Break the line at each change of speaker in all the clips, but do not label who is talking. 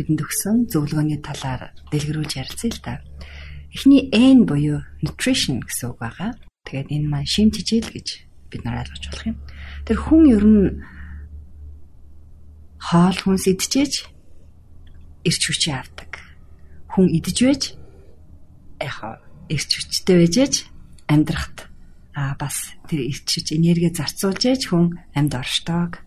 бидэнд өгсөн зөвлөгөөний талаар дэлгэрүүлж ярилцъя л да. Эхний N буюу nutrition гэсэн үг байгаа. Тэгээд энэ маань шим тижэл гэж бид нар ойлгож болох юм. Тэр хүн ер нь хоол хүнс идчихэж эрч хүчээ авдаг. Хүн идэж байж яхаа эрч хүчтэй байжээж амьдрахт а бас тэр эрч хүч энерги зарцуулж яж хүн амьд оршдог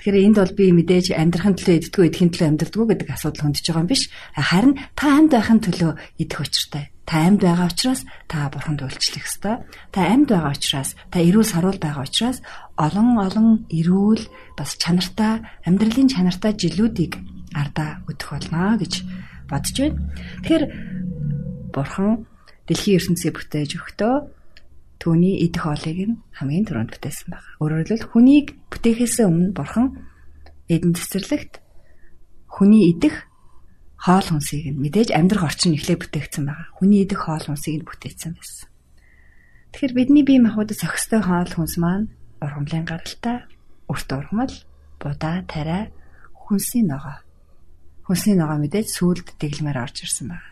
Тэгэхээр энд бол би мэдээж амьдрахын төлөө иддгүү идэхин төлөө амьдрдгүү гэдэг асуудал хөндөж байгаа юм биш. Харин та амьд байхын төлөө идэх учиртай. Та амьд байгаа учраас та бурханд үйлчлэх ёстой. Та амьд байгаа учраас та эрүүл саруул байгаа учраас олон олон эрүүл бас чанартай амьдралын чанартай жилүүдийг ардаа өдөх болно гэж бодож байна. Тэгэхээр бурхан дэлхийн ертөнцийг бүтээж өгтөө түүний идэх хоолыг нь хамгийн түрүүнд бүтээсэн байна. Өөрөөр хэлбэл хүнийг бүтээхээс өмнө бурхан эдэн цэцэрлэгт хүний идэх хоол хүнсийг нь мэдээж амьдрах орчин эхлээ бүтээгдсэн байгаа. Хүний идэх хоол хүнсийг нь бүтээсэн байсан. Тэгэхээр бидний бие махбодод зохистой хоол хүнс маань ургамлын гаралтай, өрт ургамал, будаа, тариа, хүнсийн ногоо. Хүнсийн ногоо мэдээж сүулт дэглэмээр орж ирсэн байна.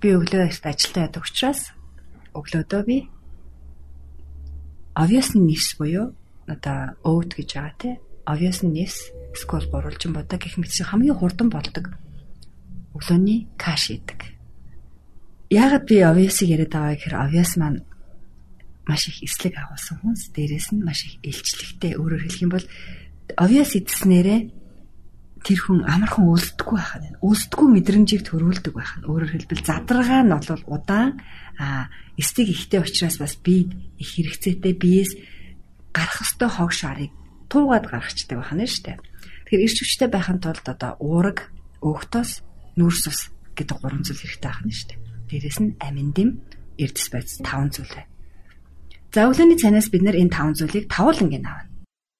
би өглөө эрт ажилдаа ядаг учраас өглөөдөө би obvious нис буюу одоо oat гэж байгаа тий. Obvious нис скол гурвалжин бодог гэх мэт хамгийн хурдан болдог өглөөний каш идэг. Яагаад би obvious-ыг яриад байгаа гэхээр obvious маань маш их эслэг агуулсан хүнс дээрээс нь маш их илчлэгтэй өөрөөр хэлэх юм бол obvious идснээрээ тэр хүн амархан үлддэггүй байх нь. Үлддэггүй мэдрэмжийг төрүүлдэг байх нь. Өөрөөр хэлбэл задаргаа нь бол удаан а эстиг ихтэй учраас бас би их хэрэгцээтэй биес гарах ёстой хог шарыг туугаад гаргачдаг байна шүү дээ. Тэгэхээр ирч хүчтэй байхын тулд одоо уураг, өөхтөс, нүрс ус гэдэг гурван зүйл хэрэгтэй байна шүү дээ. Дээрээс нь амин дэм, эрдэс байц таван зүйл. За өглөөний цанаас бид нэр энэ таван зүйлийг тавуулангийн авна.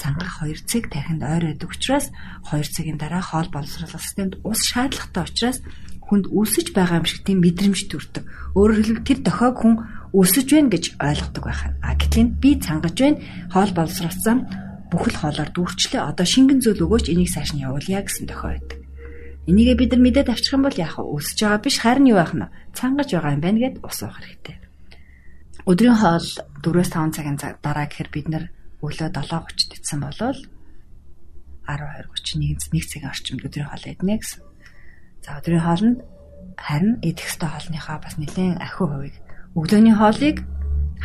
цангах 2 цаг тархинд ойр байдаг учраас 2 цагийн дараа хоол боловсруулах системд ус шаардлагатай учраас хүнд өсөж байгаа юм шиг тийм мэдрэмж төрдөг. Өөрөөр хэлбэл тэр дохойг хүн өсөж байна гэж ойлгодог байх. А гэтэл би цангаж байна хоол боловсруулсан бүхэл хоолоор дүүрчлээ. Одоо шингэн зүйл өгөөч энийг цааш нь явуулъя гэсэн дохой байдаг. Энийгээ бид нар мэдээд авчих юм бол яах вэ? Өсөж байгаа биш харин юу байх нь? Цангаж байгаа юм байна гэд ус уух хэрэгтэй. Өдрийн хоол 4-5 цагийн дараа гэхээр бид нар өглөө 7:30-д идсэн болвол 12:31 1 цагийн орчимд өдрийн хоол иднэ гэсэн. За өдрийн хоолнд харин идэх ёстой хоолныхаа бас нэлээд ахиу хувийг өглөөний хоолыг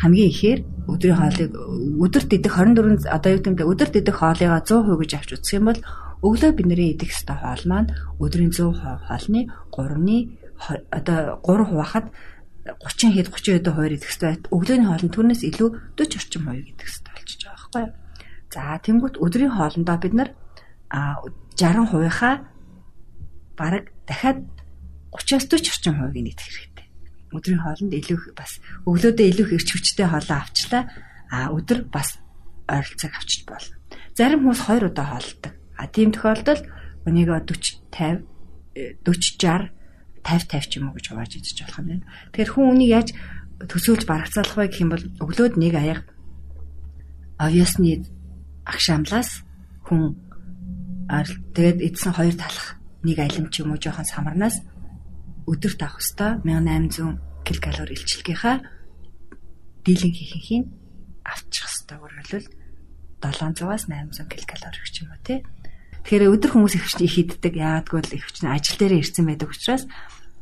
хамгийн ихээр өдрийн хоолыг өдөрт идэх 24 одоо юу гэмдэ өдөрт идэх хоолыгаа 100% гэж авч үзэх юм бол өглөө бидний идэх ёстой хоол маань өдрийн 100 хоолны 3-ны одоо 3 хуваахад 30 хэд 30 хэд хуваар идэх ёстой. Өглөөний хоолнд түүнээс илүү 40 орчим хувийг идэх ёстой байхгүй юу? За тэнгуут өдрийн хоолндоо бид нар 60%-ийнхаа бараг дахиад 30-аас 40 орчим хувийг идэх хэрэгтэй. Өдрийн хоолнд илүү бас өглөөдөө илүү эрч хүчтэй хоолоо авчлаа. А өдөр бас ойролцоог авчиж болно. Зарим хүмүүс 2 удаа хоолдог. А тийм тохиолдолд өнийг 40 50 40 60 50 50 ч юм уу гэж хувааж идэж болох юм байна. Тэгэхээр хүн үнийг яаж төсөөлж барагцаалах вэ гэх юм бол өглөөд нэг аяга овёсны агшаамлаас хүн тэгээд эдсэн хоёр талах нэг алим ч юм уу жоохон самарнаас өдөрт авах хэвээр 1800 ккал илчилгийнхаа дийлэн хийхин авчих хэвээр үргэлжлэл 700-аас 800 ккал гэх юм уу тий. Тэгэхээр өдөр хүмүүс их хүчний хийддэг. Яагадгүй л их хүчний ажил дээрээ ирсэн байдаг учраас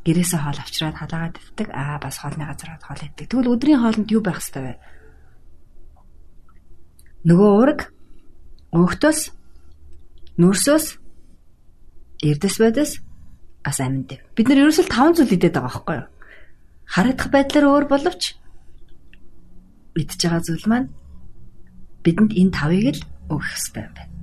гэрээсээ хоол авчираад халаагаад иддэг. Аа бас хоолны газараа хоол иддэг. Тэгвэл өдрийн хоолнд юу байх хэвээр вэ? Нөгөө уураг өөхтөс нүрсөөс эрдэс байдас ас аминд. Бид нар ерөөсөл 5 зүйл идэт байгаа байхгүй юу? Харагдах байдлаар өөр боловч идж байгаа зүйл маань бидэнд энэ тавыг л өгөх хэрэгтэй юм байна.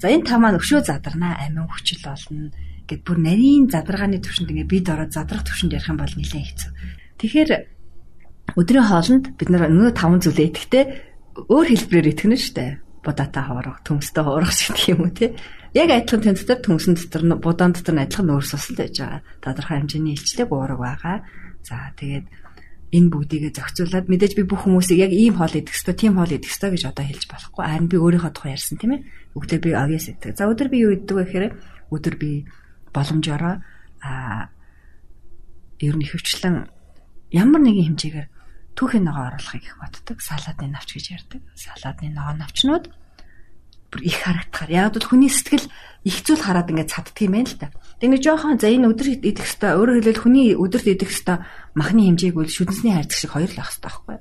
За энэ тав маань өшөө задарнаа амин хүчил болно гэд бүр нарийн задаргааны төвшөнд ингээ бид ороод задрах төвшөнд ярих юм бол нэлээд хэцүү. Тэгэхээр өдрийн хоолнд бид нар нөгөө таван зүйлээ идэхдээ өөр хэлбэрээр итгэнэ штэ. Будаатаа хоорох, төмстэй хоорох гэх юм уу те. Яг адилхан тэн дотор төмсөн дотор будаан дотор нь адилхан нөөц сусал байж байгаа. Тодорхой хэмжээний илчлэг уураг байгаа. За тэгээд энэ бүгдийгээ зохицуулаад мэдээж би бүх хүмүүсийг яг ийм хоол идэх ёстой, тийм хоол идэх ёстой гэж одоо хэлж болохгүй. Харин би өөрийнхөө тухай ярьсан тийм ээ. Өглөө би авьяас идэх. За өдөр би юу иддэг вэ гэхээр өдөр би боломжоор а ер нь хөвчлэн ямар нэгэн хэмжээгээр түүхийн ногоо оруулахыг их боддог. Салаадны навч гэж ярьдаг. Салаадны ногоо навчнууд бүр их харагдахаар. Яг бол хүний сэтгэл их зүйл хараад ингээд цаддаг юм байна л та. Тэг нэг жоохон за энэ өдөр идэх хэвээр өөрөөр хэлбэл хүний өдөрт идэх хэвээр махны хэмжээг бол шүдэнсний хайрцаг шиг хоёр л ах хэвээр байхгүй.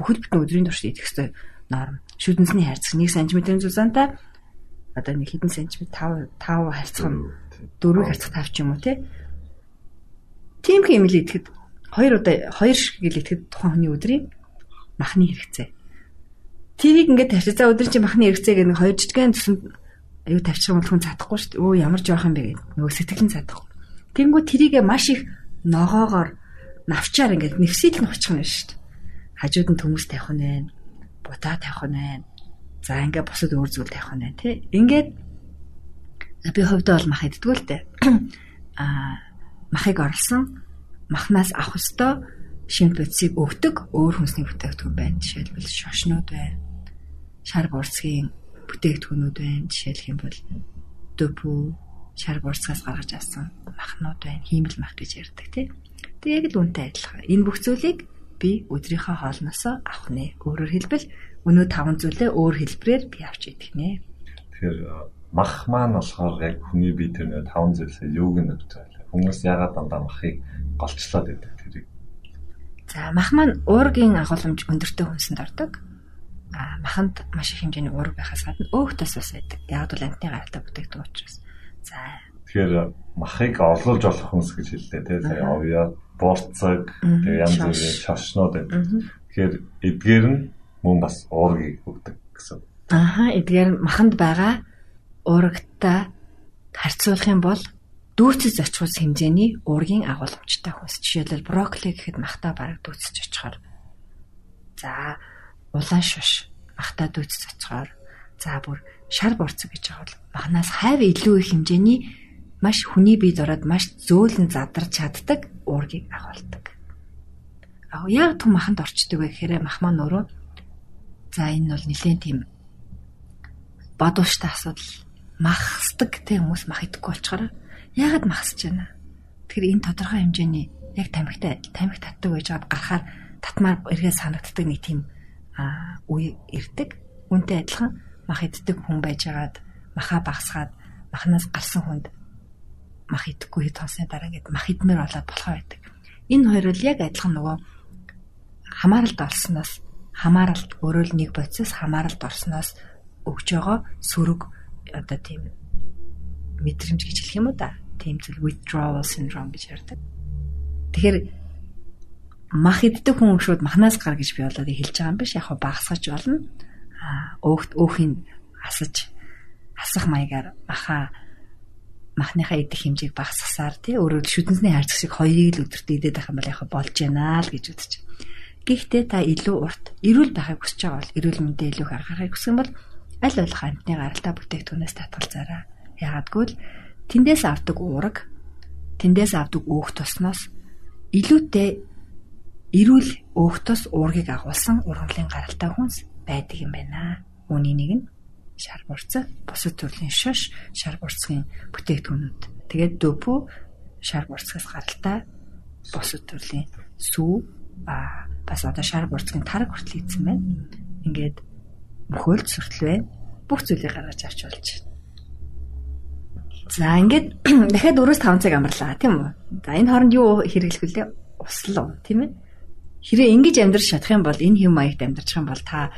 Бүхэл бүтэн өдрийн турш идэх хэвээр норм. Шүдэнсний хайрцаг 1 см-ийн зузаантай одоо нэг хэдэн сантиметр 5 5 харьцах нь 4 харьцах 5 ч юм уу тий. Тийм хэмэл идэхэд хоёр удаа хоёр шиг гэл идэхэд тухайн хүний өдрийн махны хэрэгцээ. Тэрийг ингээд тавьчих. За өдөр чи махны хэрэгцээ гэх нэг хоёр жижигхэн төсөнд аюу тавьчих юм бол хүн цадахгүй шүү дээ. Өө ямар жоох юм бэ гэдэг. Нөгөө сэтгэлэн цадахгүй. Тэнгүү тэрийгэ маш их ногоогоор навчаар ингээд нэвсийл нь очих нь шүү дээ. Хажууд нь төмөс тавих нь байна. Бутаа тавих нь байна. За ингээд бусад өөр зүйл тавих нь байна тий. Ингээд би хувьдаа бол мах иддэг л дээ. Аа махыг орлсон махнаас авах ёстой шимт бодисыг өгдөг өөр хүнсний бүтээгдэхүүн байна. Жишээлбэл шошнууд байна. Шар бурцгийн бүтээгдэхүүнүүд байна. Жишээлх юм бол дөпү шар бурцгаас гаргаж авсан махнууд байна. Хиймэл мах гэж ярьдаг тий. Тэг яг л үнтэй адилхан. Энэ бүх зүйлийг би өдрийнхөө хоолноосоо авах нэ. Өөрөөр хэлбэл өнөө таван зүйлээ өөр хэлбэрээр би авч идэх нэ.
Тэгэхээр мах маань болохоор яг хүний бие тэр нэг таван зүйлсээ юуг нь өгч байгаа? Хүмүүс ягаад дандаа махыг голчлоод байдаг тэрийг.
За мах маань уургийн агуулмж өндөртэй хүнсэнд ордог. А маханд маш их хэмжээний уург байхаас гадна өөх тас ус байдаг. Яг бол амтны гаралтай бүтээгдэхүүн учраас. За
Тэгэхээр махыг орлуулж болох хүнс гэж хэллээ тий. Сая овья, борцог, тэгээ янз бүрийн шашнууд байдаг. Тэгэхээр эдгээр нь мөн бас уургийг өгдөг гэсэн.
Аха эдгээр маханд байгаа уурагтай харьцуулах юм бол дүүцэж очихус хэмжээний уургийн агуулмжтай хүнс. Жишээлбэл брокколи гэхэд махтаа бараг дүүцэж очихоор. За улаан шуш махтаа дүүцэж очихоор. За бүр шар борцог гэж байгаа бол махнаас хайв илүү их хэмжээний маш хүний бие дороод маш зөөлөн задарч чаддаг уургийг агуулдаг. Аа яг түн маханд орчдөг вэ гэхээр мах маань өөрөө за энэ бол нэлээд тийм бодвоштой асуудал махсдаг те хүмүүс мах идэхгүй болчоор яагаад махсаж байна? Тэгэхээр энэ тодорхой хэмжээний яг тамхитай тамхи татдаг байж байгаад гарахаар татмаар эргээ санагддаг нэг тийм үе ирдэг. Үнтэй адилхан мах иддэг хүн байжгаад маха багсгаад махнаас гарсан хүнд мах идэхгүй хэд хонсны дараа ингээд мах идмээр болоод болохоо байдаг. Энэ хоёр бол яг адилхан нөгөө хамааралд орсноос хамааралд өөрөө л нэг бодисоос хамааралд орсноос өгж байгаа сөрөг одоо тийм мэдрэмж гэж хэлэх юм уу да. Тийм зүйл withdrawal syndrome гэж ярьдаг. Тэгэхээр мах иддэг хүн шууд махнаас гар гэж би болоод хэлж байгаа юм биш. Яг багсгаж болно. Аа өөхт өөхийг асаж асах маягаар маха махныхаа идэх хэмжээг багасгасаар тий өөрөөр шүдэнсний хайрцаг шиг хоёрыг л өдөрт идээд байх юм бол яг болж байна л гэж үзэж. Гэхдээ та илүү урт эрүүл байхыг хүсэж байгаа бол эрүүл мэндэ илүү их анхаарахыг хүсэх юм бол аль болох амтны гаралтай бүтээгдэхүүнээс татгалзаарай. Яагадгүй л тэндээс авдаг уураг тэндээс авдаг өөх тосноос илүүтэй эрүүл өөх тос уургийг агуулсан ургамлын гаралтай хүнс байдаг юм байна. Үүний нэг нь шар бурцаг, бусад төрлийн шиш, шар бурцгийн бүтээгдэхүүнүүд. Тэгээд дөпү шар бурцгаас гаралтай бусад төрлийн сүү а бас одоо шар бурцгийн тараг хүртэл ийдсэн байна. Ингээд бүхэл зүртлээ бүх зүйлийг гаргаж авч болж байна. За ингээд дахиад 4-5 цаг амарлаа тийм үү? За энэ хооронд юу хэрэглэх вүлээ? Услуу тийм ээ. Хэрэг ингэж амьдрах чадах юм бол энэ хэм маягт амьдрах юм бол та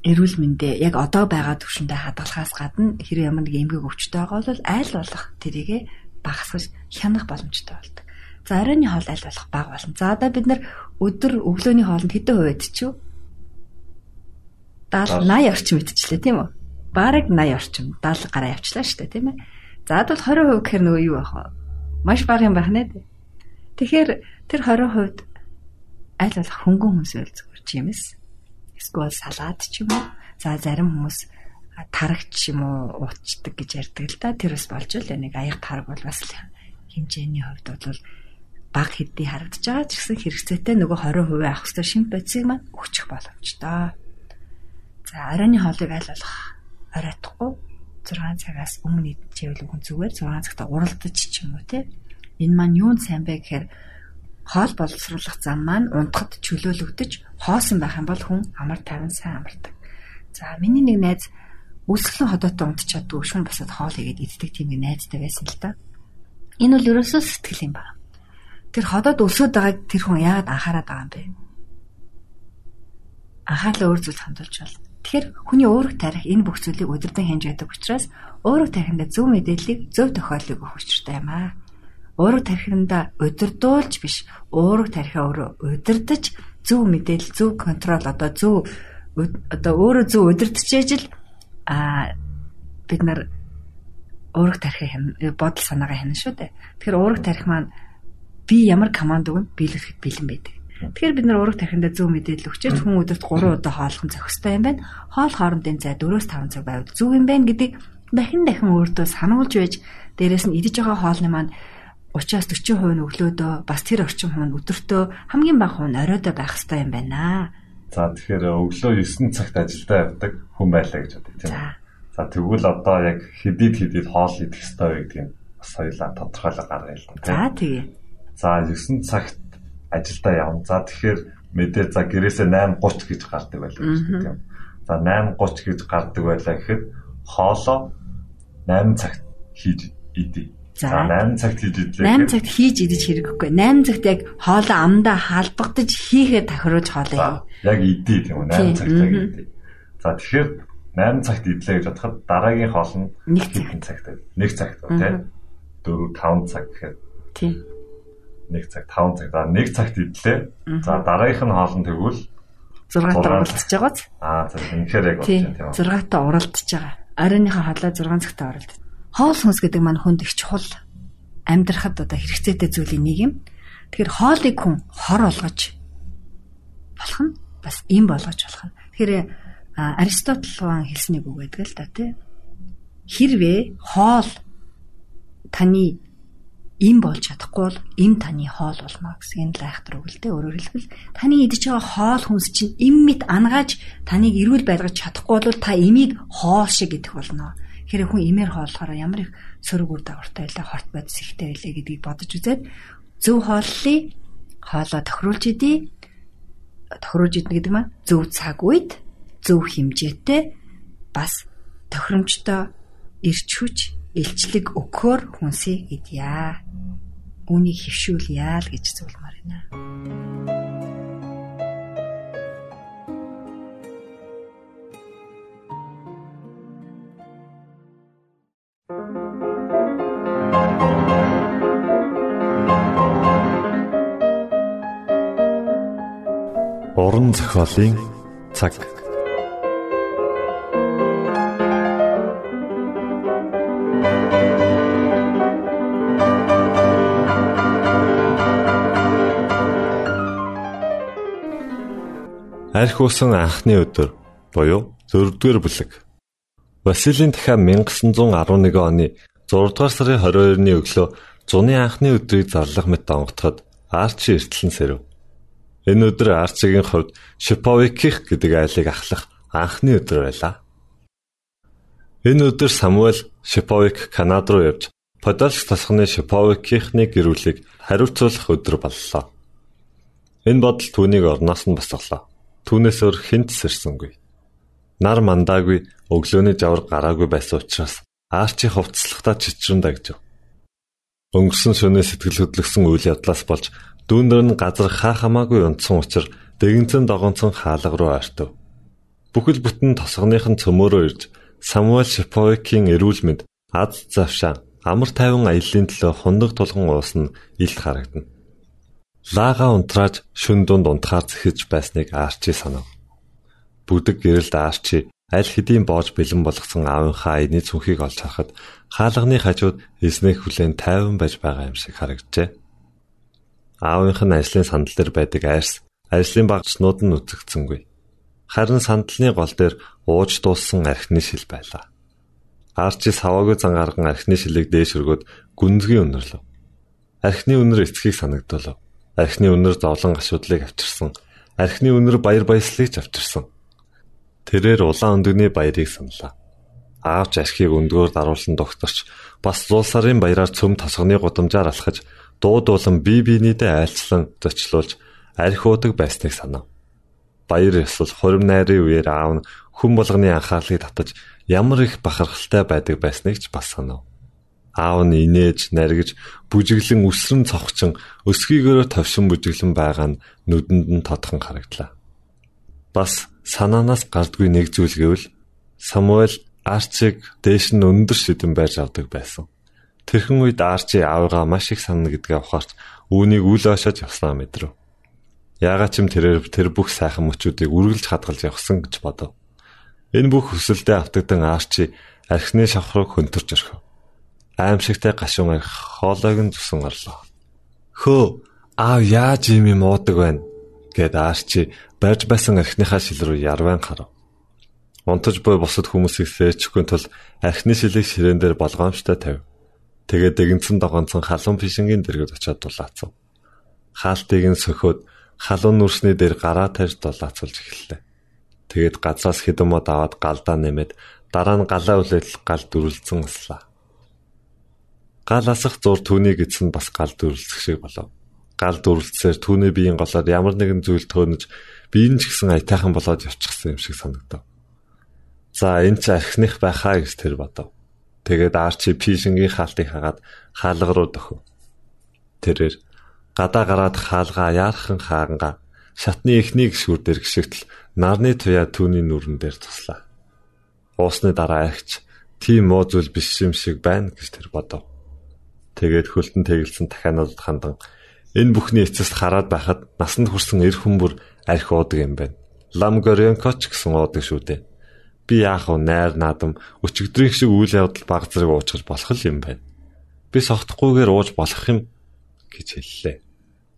эрүүл мэндэ яг одоо байгаа төвшөндөө хадгалахаас гадна хэрэг ямар нэг эмгэг өвчтэй байгаа бол айл болох тэрийгэ багасгаж хянах боломжтой болдог. За оройн хоол аль болох бага болно. За одоо бид нар өдөр өглөөний хоолнд хэдэн хувь идчихв? 70 80 орчим идчихлээ тийм үү? Бараг 80 орчим 70 гараа явчлаа шүү дээ тийм ээ. За бол 20% гэхээр нөгөө юу байх вэ? Маш бага юм байна дээ. Тэгэхээр тэр 20% аль болох хөнгөн байл зүгээр чимэс. Эсвэл салаад ч юм уу. За зарим хүмүүс тарагч юм уу уучдаг гэж ярьдаг л да. Тэр бас болж л нэг аяг тараг бол бас хэмжээний хувьд бол баг хэдий харагдаж байгаа ч гэсэн хэрэгцээтэй нөгөө 20% авах хэрэгтэй шимп бодисыг маань өгчих боломжтой. За оройн хоолыг аль болох оройтхгүй 6 цагаас өмнө идчихвэл хүн зүгээр 6 цагта уралдаж ч юм уу те. Энэ маань юунд сайн бэ гэхээр хоол боловсруулах зам маань унтахад чөлөөлөгдөж хоосон байх юм бол хүн амар тайван сайн амардаг. За миний нэг найз өсгөлэн ходоотой унтчихадгүй шүүн басаад хоол игээд иддэг тийм нэг найзтай байсан л да. Энэ бол ерөөсөө сэтгэл юм байна. Тэр ходоод өсөд байгааг тэр хүн яагаад анхаарат байгаа юм бэ? Анхаарлаа өөр зүйлд хандуулж байна Тэгэхээр хүний уурах тарих энэ бүх зүйлийг удирдан хянж байдаг учраас уурах тарихында зөв мэдээллийг зөв тохиолыг өгөх учиртай юм аа. Уурах тарихында удирдуулж биш, уурах тарихаа өөрөө удирдах зөв мэдээлэл, зөв контрол одоо зөв одоо өөрөө зөв удирдахж ижил а бид нар уурах тарихын бодол санаагаа хянана шүү дээ. Тэгэхээр уурах тарих маань би ямар команд өгнө биелүүлэхэд бэлэн байдаг. Тэгэхээр бид нар ураг тархиндаа зөв мэдээлэл өгчөөч хүн өдөрт 3 удаа хооллох нь зохистой юм байна. Хоол хоорондын зай 4-5 цаг байвал зөв юм байна гэдгийг дахин дахин өөртөө сануулж байж дээрэс нь идэж байгаа хоолны маань 30-аас 40% нь өглөөдөө бас тэр орчим хүн өдөртөө хамгийн бага хүн оройдоо байх хэрэгтэй юм байна.
За тэгэхээр өглөө 9 цагт ажилдаа явдаг хүн байлаа гэж бодъё тийм. За тэгвэл одоо яг хэдийд хэдийд хоол идэх хэрэгтэй вэ гэдгийг бас хоёлаа тодорхойлоо гаргая л
да. За тэгээ.
За 9 цагт ажилдаа явна. За тэгэхээр мэдээ за гэрээсээ 8:30 гэж гардаг байлаа гэж тийм. За 8:30 гэж гардаг байлаа гэхэд хоолоо 8 цагт хийж идэ. За 8 цагт хийж идлээ.
8 цагт хийж идэж хэрэггүй. 8 цагт яг хоолоо амдаа халбагдаж хийхэд тохируулж хоолоо.
Яг идэ тийм үү 8 цагт яг идэ. За тэгэхээр 8 цагт идлээ гэж бодоход дараагийн хоол нь 1 цагт. 1 цагт тийм 4 5 цаг гэхээр.
Тийм.
1 цаг 5 цаг. За 1 цагт идлээ. За дараагийнх нь хоол нь тэгвэл
6 таа уралдаж байгааз.
Аа за үнэхээр яг болж байна тийм үү.
6 таа уралдаж байгаа. Оройныхоо хоолой 6 цагтаа уралдаж. Хоол хүнс гэдэг маань хүнд их чухал амьдрахад одоо хэрэгцээтэй зүйлийн нэг юм. Тэгэхээр хоолыг хүн хор олгож болох нь бас им болгож болох нь. Тэгэхээр Аристотл хаан хэлснийг үг байдаг л да тий. Хэрвээ хоол таны им болж чадахгүй бол им таны хоол болно гэсэн л айхтар үг л дээ. Өөрөөр хэлбэл таны идэж байгаа хоол хүнс чинь им мэд ангааж таныг эрүүл байлгаж чадахгүй бол та имийг хоол шиг идэх болно. Тэгэхээр хүн имээр хооллохоор ямар их сөрөг үр дагавартай байлаа, хорт бодис ихтэй байлаа гэдгийг бодож үзээд зөв хооллыг хоолоо тохируулж идэ. Тохируулж идэх гэдэг маань зөв цаг үед, зөв хэмжээтэй бас тохиромжтой ирч хүч илчлэг өгөхөөр хүнсийг идья. Үүнийг хөвшүүлье л гэж зөвлөмөр байна.
Уран зохиолын цаг Арх усан анхны өдөр буюу 4-р бүлэг. Василийн дахиад 1911 оны 6 дугаар сарын 22-ны өглөө зуны анхны өдрийг зарлах мэт онготоход Арчи эртлэн сэрв. Энэ өдөр Арчигийн хувьд Шиповиких гэдэг айлыг ахлах анхны өдөр байлаа. Энэ өдөр Самуэль Шиповик Канад руу явж Подольск тосгоны Шиповикийнхны гэрүүлийг хариуцуулах өдөр боллоо. Энэ бодол түүнийг орноос нь босголоо. Түүнээс өөр хинт сэрсэнгүй. Нар мандаагүй өглөөний жавар гараагүй байсан учраас Арчи хувцаслагтаа чичрэн дагжив. Өнгөрсөн шөнөө сэтгэл хөдлөсөн үйл явдлаас болж дүүндэр нь газар хаа хамаагүй унтсан учраас дэгэнцэн догонцон хаалга руу ойртов. Бүхэл бүтэн тосгоных нь цөмөөрөө ирж Самуэль Шиповикийн эрүүл мэнд аз завшаа амар тайван аяллаа төлөө хундаг тулган уусна илт харагдана. Лага унтрааж шүн дунд унтахаар зэхэж байсныг Арчи санав. Бүдэг гэрэлд Арчи аль хэдийн боож бэлэн болгосон аавынхаа аяны цүнхийг олж харахад хаалганы хажууд эснэх хүлэн тайван байж байгаа юм шиг харагджээ. Аавынх нь ажлын сандал дээр байдаг айрс ажлын багцнууд нь үзэгдсэнгүй. Харин сандалны гол дээр ууж дууссан архины шил байлаа. Арчи саваагүй зан гарган архины шилийг дээш өргөд гүнзгий өнөрлөв. Архины өнөр эцгийг санагдуулав. Архины өнөр зовлон гашуудлыг авчирсан. Архины өнөр баяр баясгалыг авчирсан. Тэрээр улаан өндөгний баярыг саналаа. Аавч архийг өндгөөр даруулсан докторч бас зулсарын баяраар цөм тосгоны гудамжаар алхаж дуудуулан бие биенийдээ айлчлан зочлуулж арх уудаг байсныг санав. Баяр ёсол хурим найрын үеэр аав нь хүн болгоны анхаарлыг татаж ямар их бахархалтай байдаг байсныг ч бас санав. Аав нь инээж, наргиж, бүжиглэн үсрэн цогчин өсгийгөөрөө тавшин бүжиглэн байгаа нь нүдэнд нь тодхон харагдлаа. Бас санаанаас гардгүй нэг зүйл гэвэл Самуэль Арчиг дээш нь өндөр шидэн байж авдаг байсан. Тэрхэн үед Арчи аавгаа маш их санана гэдгээ ухаарч үүнийг үл ойшож явснаа мэдрэв. Яагаад ч юм тэрээр тэр бүх сайхан мөчүүдийг үргэлж хадгалж явсан гэж бодов. Энэ бүх хүсэлдээ автагдан Арчи архины шавхрыг хөнтөрч орхив аимшигтай гашуун арх хоолойг нь зүсэн орлоо. Хөө аав яаж юм юм уудаг байна гэд Арчи барьж байсан архиныхаа шил рүү ярван харав. Унтаж буй бусад хүмүүсийг сээчихгүй тул архины шилийг ширээн дээр болгоомжтой тавь. Тэгээд дэгэнцэн догонцон халуун фишингийн дэргэд очиод дулаацав. Хаалтыг нь сөхөөд халуун нүрсний дээр гараа тарьж дулаацуулж эхэллээ. Тэгээд газраас хэдэн мод аваад галдаа нэмээд дараа нь галаа үлээл гал дүрлцэн аслаа. Гал асах зур түүнийг эзэн бас гал дүрлцэх шиг болов. Гал дүрлцсээр түүний биеийн голоор ямар нэгэн зүйл төөнөж биеийн ч гэсэн аятайхан болоод явчихсан юм шиг санагдав. За энэ ч архиных байхаа гэж тэр бодов. Тэгээд Арчи Пишингийн хаалтыг хагаад хаалга руу дөхөв. Тэрээр гадаа гараад хаалгаа яархан хааганга шатны эхнийг шүрдэр гიშгтэл нарны туяа түүний нүрэн дээр туслаа. Уусны дараа агч тийм муу зүйл биш юм шиг байна гэж тэр бодов. Тэгээд хөлтөн тэгэлсэн дахиануудад хандан энэ бүхний эцэст хараад байхад насанд хүрсэн эр хүмүүр арх уудаг юм байна. Лам Горенкоч гэсэн уудаг шүү дээ. Би яах вэ найр наадам өчигдрийн шиг үйл явдал баг зэрэг уучрах болох юм байна. Би согтохгүйгээр ууж болох юм гэж хэллээ.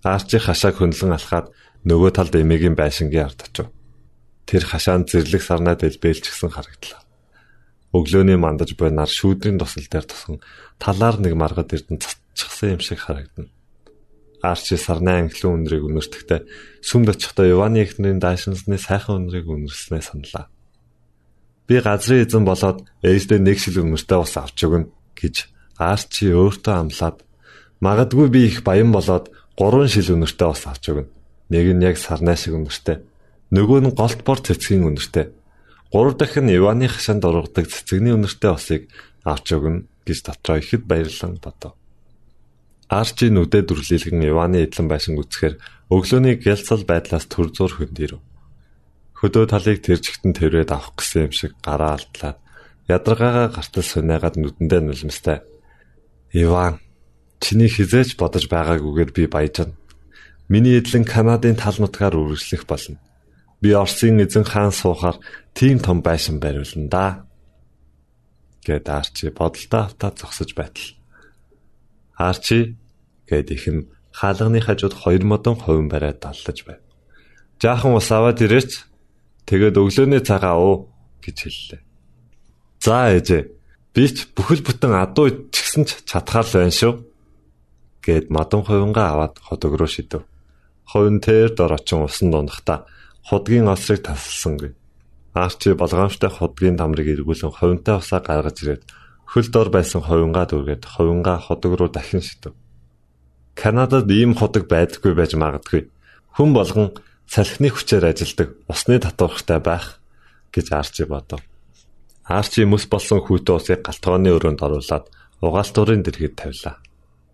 Арчи хашааг хөндлөн алхаад нөгөө талд эмээгийн байшингийн ард очив. Тэр хашаанд зэрлэг сарнаа дэлбэлжсэн харагдлаа. Өглөөний мандаж буй нар шүүдрийн тусал дээр тусан талаар нэг маргад эрдэн цацчихсан юм шиг харагдана. Арчи сарны анхлын үнрийг үнэртэхдээ сүмд очихдоо Иваны эхнэрийн даашинсны сайхан үнрийг үнэрснээ саналаа. Би газрын эзэн болоод ээждээ нэг шил үнэртэй ус авч өгнө гэж Арчи өөртөө амлаад магадгүй би их баян болоод гурван шил үнэртэй ус авч өгнө. Нэг нь яг сарнай шиг үнэртэй. Нөгөө нь голт бор цэцгийн үнэртэй Гурав дахь нь Иваны хашаанд ургадаг цэцэгний өнөртэй усыг авч өгнө гэж дотроо ихэд баярлан бодов. Арчи нүдэд дүрлэлгэн Иваны эдлэн байшин үцхээр өглөөний гялцал байдлаас төр зур хөнд ирв. Хөдөө талыг тэржигтэн тэрвэд авах гэсэн юм шиг гараа алдлаад ядаргаагаа гартал сунаагаад нүдэндээ нулимстай. Иван чиний хизээч бодож байгаагүйгээр би баяжна. Миний эдлэн Канадын тал нутгаар үргэлжлэх болно би Оросын эзэн хаан суухаар тийм том байшин бариулна да. гэд Арчи бодолтой автаа зогсож байтал. Арчи гэд ихэн хаалганы хажууд хоёр модон хувин бариад даллаж байв. Жаахан ус аваад ирээч. Тэгээд өглөөний цагаа уу гэж хэллээ. За ээжээ. Би ч бүхэл бүтэн адуу ичгсэн ч чадхаар л байна шүү. гэд модон хувингаа аваад ходог руу шидэв. Хувин тэр дор очин усан дундахта худгийн осрыг тасалсангүй. Арчи болгоомжтой худгийн тамрыг эргүүлэн ховинтой усаа гаргаж ирээд хөл дор байсан ховингаа дүүргээд ховингаа худаг руу дахин шидэв. Канадад ийм худаг байдаггүй байж магадгүй. Хүн болгон салхины хүчээр ажилдаг усны татвархтай байх гэж Арчи бодов. Арчи мэс болсон хүүтэн усыг галтгооны өрөөнд оруулаад угаалтурын дэргэд тавилаа.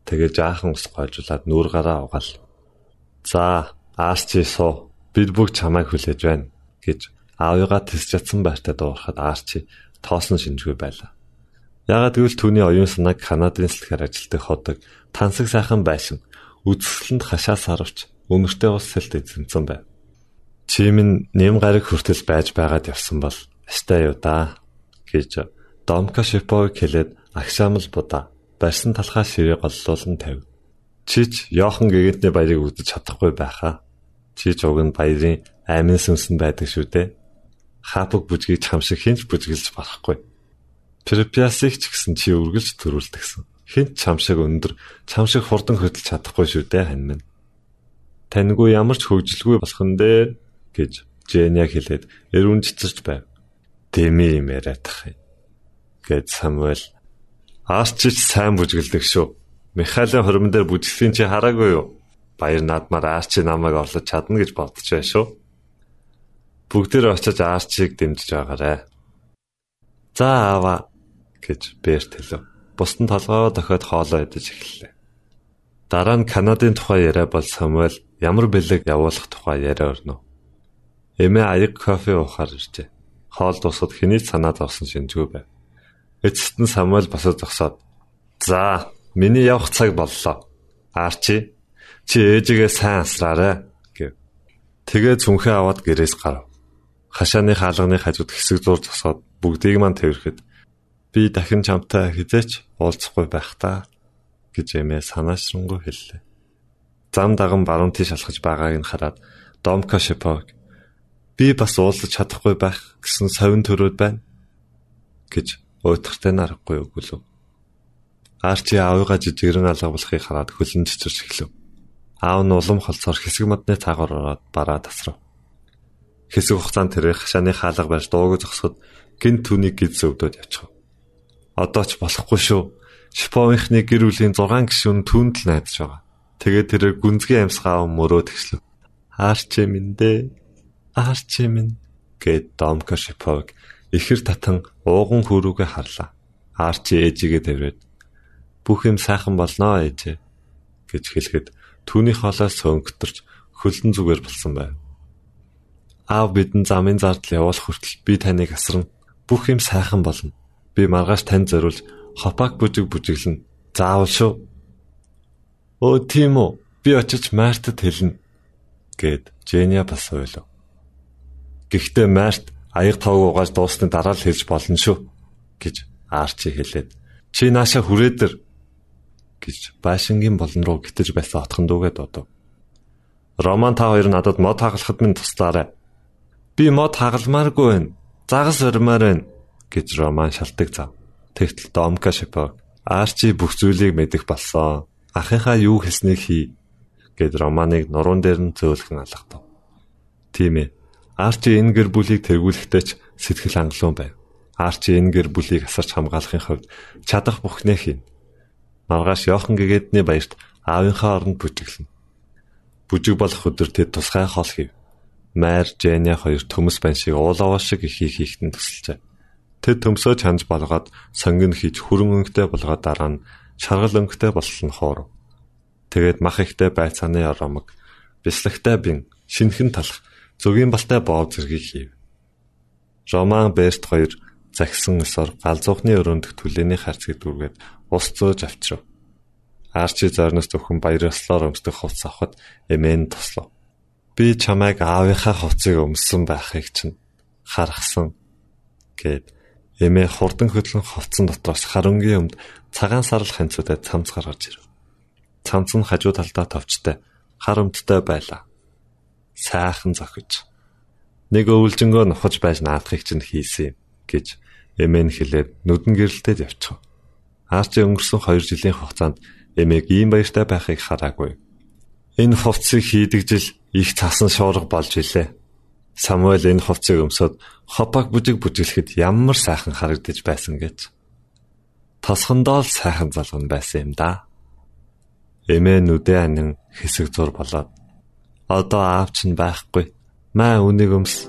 Тэгээ жаахан ус гойжуулаад нүүр гараа угаал. За, Арчи суу бид бүгд чамайг хүлээж байна гэж аавыгаа тэс чадсан байртаа дуурахад Арчи тоосон шинжгүй байлаа. Ягаад гэвэл түүний оюун санааг Канадын сэлхээр ажилтдаг ходог тансаг сайхан байсан. Үзэсгэлэнд хашаа сарвч өнөртэй ус сэлд эзэмсэн байв. Чимэн нэм гараг хүртэл байж байгаад явсан бол астай юу да гэж Домка Шиповыг хэлээд агшаамл будаа барьсан талхаа ширээ голлуулан тавь. Чич Йохан гэгэнтний баярыг үзэж чадахгүй байхаа Чи ч уг нь баярын амин сүмсэн байдаг шүү дээ. Хапог бүжгийг чам шиг хинч бүжгэлж болохгүй. Препиасыг ч гэсэн чи үргэлж төрүүлдэгсэн. Хинч чам шиг өндөр, чам шиг хурдан хөдөлж чадахгүй шүү дээ хань минь. Таньгүй ямар ч хөвжлгүй болох нь дээ гэж Жэня хэлээд эрүүн цэцэрч байв. Дэми юм яриадах юм. гэд Самуэль Аарчич сайн бүжгэлдэг шүү. Михаилын хормон дээр бүжгэлтийн чи хараагүй юу? Баяр наадмаар Арчи намайг орлож чадна гэж бодож байна шүү. Бүгдээр очиж Арчиг дэмжиж байгаарэ. За аава гэж Берт хэлв. Бусдын толгоо дохиод хоолоо идэж эхэллээ. Дараа нь Канадын тухай яриа бол Самуэль ямар бэлэг явуулах тухай яриа өрнө. Эмээ аяг кофе уухаар иржээ. Хоол дуусаад хэний санаад орсон шинжгүй байв. Эцэст нь Самуэль босоо зогсоод "За, миний явах цаг боллоо. Арчи Чи ээжигээ сайн асраарай гэв. Тэгээ зүнхээ аваад гэрээс гарав. Хашааны хаалганы хажууд хэсэг зур зогсоод бүгдийг мань тэрхэд би дахин чамтай хизээч уулзахгүй байх та гэж эмээ санаашрангуй хэллээ. Зам даган баруун тийш алхаж байгааг нь хараад Домка Шипог би бас уулзах чадахгүй байх гэсэн совин төрөөд байна гэж уйтгартай нарахгүй өгүүлв. Арчи аавыгаа жижигрэн алгавлахыг хараад хөлн чичирч эхлэв. Аав нь улам холцоор хэсэг модны цаагаар ороод бараа тасрав. Хэсэг хугацаанд тэр хашааны хаалга барьж дууг зогсоход гинт түүнийг гид зөвдөд явчихв. Одоо ч болохгүй шүү. Шиповынхны гэр бүлийн 6 гишүүн түүнд л найдаж байгаа. Тэгээд тэр гүнзгий амьсгаа мөрөө тэгшлв. Аарч минь дээ. Аарч минь гэд Домка Шипов ихэр татан ууган хөрүүгээ харлаа. Арчи ээжигээ тэрвэд бүх юм сайхан болноо ээжээ гэж хэлэхэд түүний хоолой сөнгөтөрч хөлдөн зүгээр болсон байв. Аав бидэн замын зардал явуулах хүртэл би таныг асарна. Бүх юм сайхан болно. Би маргааш танд зориулж хопак бүжиг бүжиглэн. Заавал шүү. Өө тийм үү. Би очиж Мартад хэлнэ гэд Женя бас ойлов. Гэхдээ Март аяг тоог угааж дуусны дараа л хэлж болно шүү гэж Арчи хэлээд чи нааша хүрээдэр гэж байшингийн болон руу гитэж байсан отхон дүүгээ дуудав. Роман та хоёр надад мод хагалахад минь туслаарай. Би мод хагалмааргүй байна. Загас өрмөр байна гэж Роман шалтгаан зав. Тэгтэл Домка Шипо Арчи бүх зүйлийг мэдэх болсон. Ахынхаа юу хэлснийг хий гэд Романыг нуруунд дээр нь зөөлхөн алгадав. Тийм ээ. Арчи энэ гэр бүлийг тэргүүлэхдээ ч сэтгэл хангалуун байв. Арчи энэ гэр бүлийг асарч хамгаалахын хувьд чадах бүхнээ хийн. Маргааш Йохан гэгээдний баярт аавынхаа оронд бүжиглэнэ. Бүжиг болох өдөр тэд тусгай хол хийв. Майр, Женя хоёр төмөс бан шиг уулаваа шиг ихийг хийхтэн тусалжээ. Тэд төмсөө чанж болгоод сонгон хийж хүрэн өнгөтэй болгоод дараа нь шаргал өнгөтэй болсон хоор. Тэгээд мах ихтэй байцааны оромог, бяслагтай бин, шинхэн талах, зөгийн балтай боов зэргийг хийв. Роман Берт хоёр загсан өсөр галзуухны өрөөндөх түлээний харцгийг дүүргээд ус зөөж авчрав. Арчи зорноос зөвхөн баярлалаар өмсдөх хувцас авахд эмээн туслав. Би чамайг аавынхаа хувцсыг өмссөн байхыг чинь харахсан гэд эмээ хурдан хөдлөн хувцсан дотроос харангийн өмд цагаан сарл ханцуудад цамц гаргаж ирв. Цамц нь хажуу талдаа товчтой хар өмдтэй байлаа. Сайхан зохиж. Нэг өвлжөнгөө нухаж байж наадахыг чинь хийсэн юм гэж эмээн хэлээд нүдэн гэрэлтэд явчихв. Арчи өнгөрсөн 2 жилийн хугацаанд эмээг ийм баяртай байхыг хараагүй. Энэ хувцсыг хийдэг жил их цасан шуурга болж илээ. Самуэль энэ хувцсыг өмсөд хопак бүжиг бүжиглэхэд ямар сайхан харагдаж байсан гэж. Тосхондоо л сайхан залган байсан юм да. Эмээ нүдээ анин хэсэг зур болоод одоо аав чинь байхгүй. Маа үнийг өмс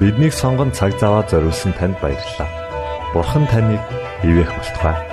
Биднийг сонгон цаг зав аваад зориулсан танд баярлалаа. Бурхан таныг ивээх болтугай.